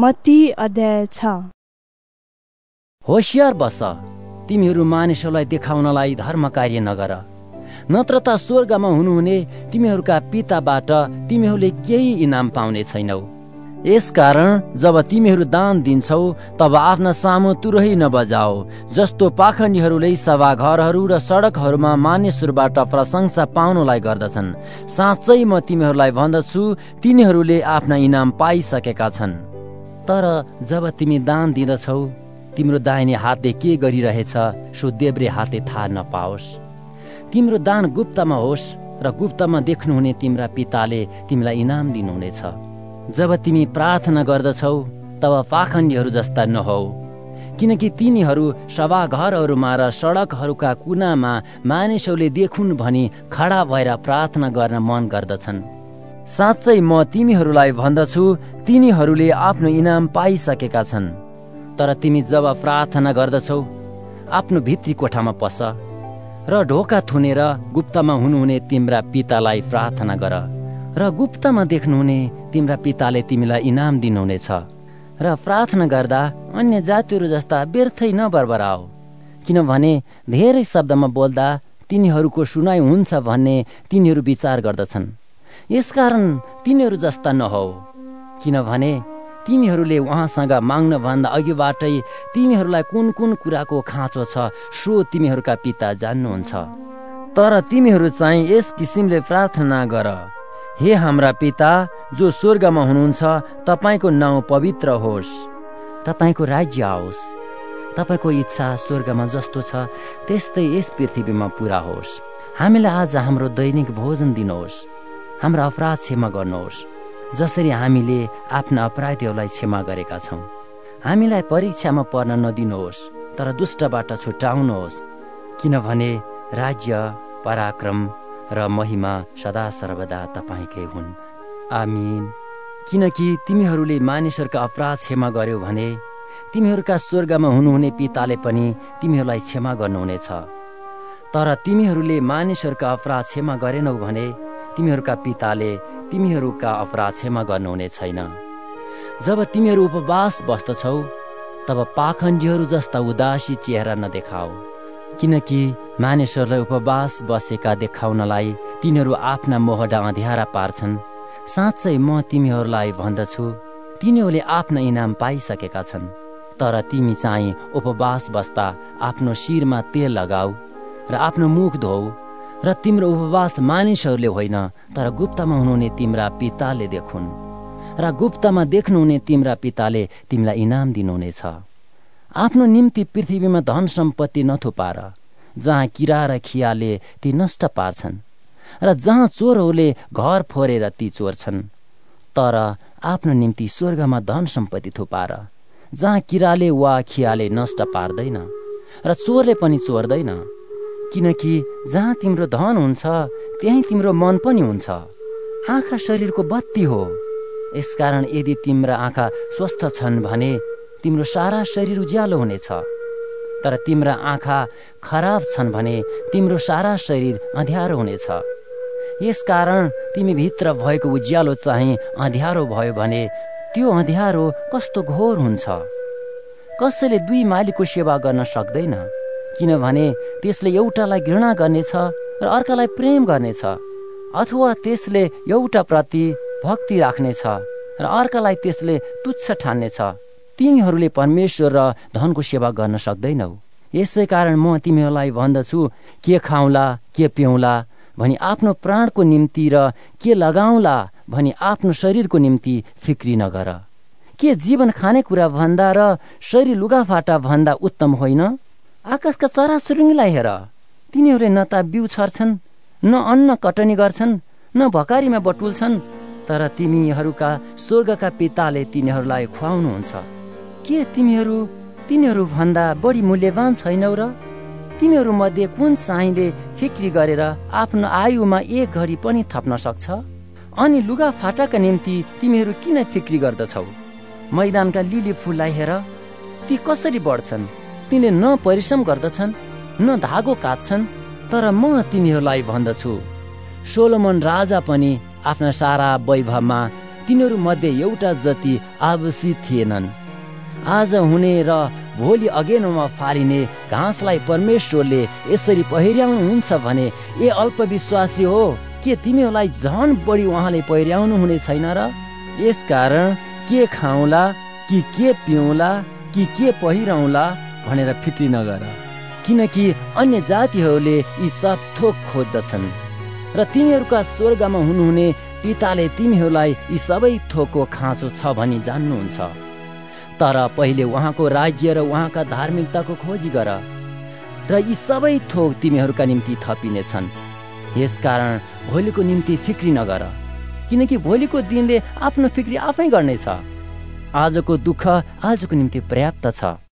मती अध्याय छ। होसियार बस। तिमीहरू मानिसहरूलाई देखाउनलाई धर्म कार्य नगर। नत्र त स्वर्गमा हुनुहुने तिमीहरूका पिताबाट तिमीहरूले केही इनाम पाउने छैनौ। यसकारण जब तिमीहरू दान दिन्छौ तब आफ्ना सामु तुरही नबजाओ जस्तो पाखण्डीहरूले सभाघरहरू र सडकहरूमा मानिसहरूबाट प्रशंसा पाउनलाई गर्दछन्। साँच्चै म तिमीहरूलाई भन्दछु तिनीहरूले आफ्ना इनाम पाइसकेका छन्। तर जब तिमी दान दिँदछौ तिम्रो दाहिने हातले के गरिरहेछ सो देब्रे हातले थाहा नपाओस्। तिम्रो दान गुप्तमा होस् र गुप्तमा देख्नुहुने तिम्रा पिताले तिमीलाई इनाम दिनुहुनेछ। जब तिमी प्रार्थना गर्दछौ तब पाखण्डीहरू जस्ता नहौ किनकि तिनीहरू सभाघरहरूमा र सडकहरूका कुनामा मानिसहरूले देखुन् भनी खडा भएर प्रार्थना गर्न मन गर्दछन्। साँच्चै म तिमीहरूलाई भन्दछु तिनीहरूले आफ्नो इनाम पाइसकेका छन्। तर तिमी जब प्रार्थना गर्दछौ आफ्नो भित्री कोठामा पस र ढोका थुनेर गुप्तमा हुनुहुने तिम्रा पितालाई प्रार्थना गर र गुप्तमा देख्नुहुने तिम्रा पिताले तिमीलाई इनाम दिनुहुनेछ र प्रार्थना गर्दा अन्य जातिहरू जस्ता व्यर्थै नबरबराओ। किनभने धेरै शब्दमा बोल्दा तिनीहरूको सुनाइ हुन्छ भन्ने तिनीहरू विचार गर्दछन्। यसकारण तिनीहरू जस्ता नहौ किनभने तिमीहरूले उहाँसँग माग्नभन्दा अघिबाटै तिमीहरूलाई कुन कुन कुराको खाँचो छ सो तिमीहरूका पिता जान्नुहुन्छ। तर तिमीहरू चाहिँ यस किसिमले प्रार्थना गर। हे हाम्रा पिता जो स्वर्गमा हुनुहुन्छ तपाईँको नाउँ पवित्र होस्। तपाईँको राज्य आओस्। तपाईँको इच्छा स्वर्गमा जस्तो छ त्यस्तै यस पृथ्वीमा पुरा होस्। हामीलाई आज हाम्रो दैनिक भोजन दिनुहोस्। हाम्रो अपराध क्षमा गर्नुहोस्। जसरी हामीले आफ्ना अपराधीहरूलाई क्षमा गरेका छौँ। हामीलाई परीक्षामा पर्न नदिनुहोस् तर दुष्टबाट छुट्याउनुहोस्। किनभने राज्य पराक्रम र महिमा सदा सर्वदा तपाईँकै हुन्। आमिन। किनकि तिमीहरूले मानिसहरूका अपराध क्षमा गर्यो भने तिमीहरूका स्वर्गमा हुनुहुने पिताले पनि तिमीहरूलाई क्षमा गर्नुहुनेछ। तर तिमीहरूले मानिसहरूका अपराध क्षमा गरेनौ भने तिमीहरूका पिताले तिमीहरूका अपराध क्षमा गर्नुहुने छैन। जब तिमीहरू उपवास बस्दछौ तब पाखण्डीहरू जस्ता उदासी चेहरा नदेखाऊ। किनकि मानिसहरूलाई उपवास बसेका देखाउनलाई तिनीहरू आफ्ना मोहडा अँध्यारा पार्छन्। साँच्चै म तिमीहरूलाई भन्दछु तिनीहरूले आफ्ना इनाम पाइसकेका छन्। तर तिमी चाहिँ उपवास बस्दा आफ्नो शिरमा तेल लगाऊ र आफ्नो मुख धोऊ। र तिम्रो उपवास मानिसहरूले होइन तर गुप्तमा हुनुहुने तिम्रा पिताले देखुन्। र गुप्तमा देख्नुहुने तिम्रा पिताले तिमीलाई इनाम दिनुहुनेछ। आफ्नो निम्ति पृथ्वीमा धन सम्पत्ति नथुपार जहाँ किरा र खियाले ती नष्ट पार्छन् र जहाँ चोरहरूले घर फोरेर ती चोर्छन्। तर आफ्नो निम्ति स्वर्गमा धन सम्पत्ति थुपार जहाँ किराले वा खियाले नष्ट पार्दैन र चोरले पनि चोर्दैन। किनकि जहाँ तिम्रो धन हुन्छ त्यहीँ तिम्रो मन पनि हुन्छ। आँखा शरीरको बत्ती हो। यसकारण यदि तिम्रा आँखा स्वस्थ छन् भने तिम्रो सारा शरीर उज्यालो हुनेछ। तर तिम्रा आँखा खराब छन् भने तिम्रो सारा शरीर अँध्यारो हुनेछ। यसकारण तिमी भित्र भएको उज्यालो चाहिँ अँध्यारो भयो भने त्यो अँध्यारो कस्तो घोर हुन्छ। कसैले दुई मालिकको सेवा गर्न सक्दैन। किनभने त्यसले एउटालाई घृणा गर्नेछ र अर्कालाई प्रेम गर्नेछ अथवा त्यसले एउटा प्रति भक्ति राख्नेछ र अर्कालाई त्यसले तुच्छ ठान्नेछ। तिमीहरूले परमेश्वर र धनको सेवा गर्न सक्दैनौ। यसै कारण म तिमीहरूलाई भन्दछु के खाउँला के पिउँला भनी आफ्नो प्राणको निम्ति र के लगाउँला भनी आफ्नो शरीरको निम्ति फिक्री नगर। के जीवन खानेकुरा भन्दा र शरीर लुगाफाटा भन्दा उत्तम होइन? आकाशका चराचुरुङ्गीलाई हेर। तिनीहरूले न त बिउ छर्छन् न अन्न कटनी गर्छन् न भकारीमा बटुल्छन् तर तिमीहरूका स्वर्गका पिताले तिनीहरूलाई खुवाउनुहुन्छ। के तिमीहरू तिनीहरू भन्दा बढी मूल्यवान छैनौ र? तिमीहरू मध्ये कुन साईले फिक्री गरेर आफ्नो आयुमा एक घडी पनि थप्न सक्छ? अनि लुगा फाटाका निम्ति तिमीहरू किन फिक्री गर्दछौ? मैदानका लिली फुललाई हेर ती कसरी बढ्छन्? तिनले न परिश्रम गर्दछन् न धागो काट्छन् तर म तिमीहरूलाई भन्दछु। सोलोमन राजा पनि आफ्ना सारा वैभवमा तिनीहरू मध्ये एउटा जति आवश्यक थिएनन्। आज हुने र भोलि अगेनोमा फालिने घाँसलाई परमेश्वरले यसरी पहिर्याउनुहुन्छ भने ए अल्पविश्वासी हो के तिमीहरूलाई झन बढी उहाँले पहिर्याउनु हुने छैन र? यसकारण के खाउँला कि के पिउँला कि के पहिरौँला भनेर फिक्री नगर। किनकि अन्य जातिहरूले यी सब थोक खोज्दछन्। र तिमीहरूका स्वर्गमा हुनुहुने पिताले तिमीहरूलाई यी सबै थोकको खाँचो छ भनी जान्नुहुन्छ। तर पहिले उहाँको राज्य र उहाँका धार्मिकताको खोजी गर। र यी सबै थोक तिमीहरूका निम्ति थपिनेछन्। यसकारण भोलिको निम्ति फिक्री नगर। किनकि भोलिको दिनले आफ्नो फिक्री आफै गर्नेछ। आजको दुःख आजको निम्ति पर्याप्त छ।